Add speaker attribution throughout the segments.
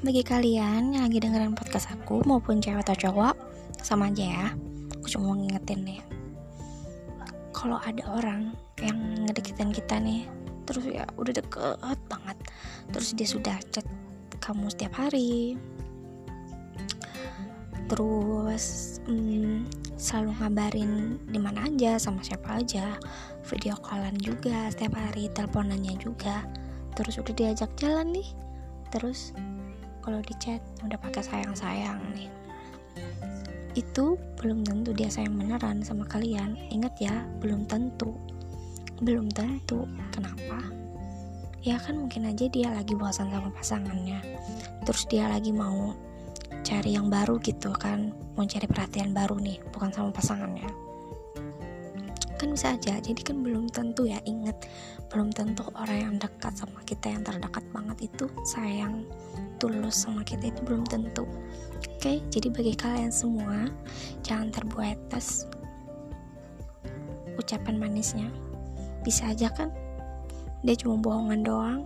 Speaker 1: bagi kalian yang lagi dengerin podcast aku maupun cewek atau cowok sama aja ya. Aku cuma mau ngingetin nih. Kalau ada orang yang ngedeketin kita nih terus ya udah deket banget terus dia sudah chat kamu setiap hari terus hmm, selalu ngabarin di mana aja sama siapa aja video callan juga setiap hari teleponannya juga terus udah diajak jalan nih terus kalau di chat udah pakai sayang-sayang nih. Itu belum tentu dia sayang beneran sama kalian. Ingat ya belum tentu. Belum tentu. Kenapa? Ya kan mungkin aja dia lagi bosan sama pasangannya. Terus dia lagi mau cari yang baru gitu kan. Mau cari perhatian baru nih bukan sama pasangannya. Kan bisa aja. Jadi kan belum tentu ya. Inget belum tentu orang yang dekat sama kita yang terdekat banget itu sayang tulus sama kita itu belum tentu. Oke jadi bagi kalian semua jangan terbuat atas ucapan manisnya. Bisa aja kan? Dia cuma bohongan doang.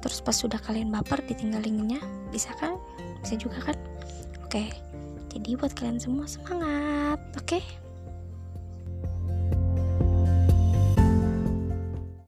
Speaker 1: Terus pas sudah kalian baper ditinggalinnya bisa kan? Bisa juga kan? Oke jadi buat kalian semua semangat oke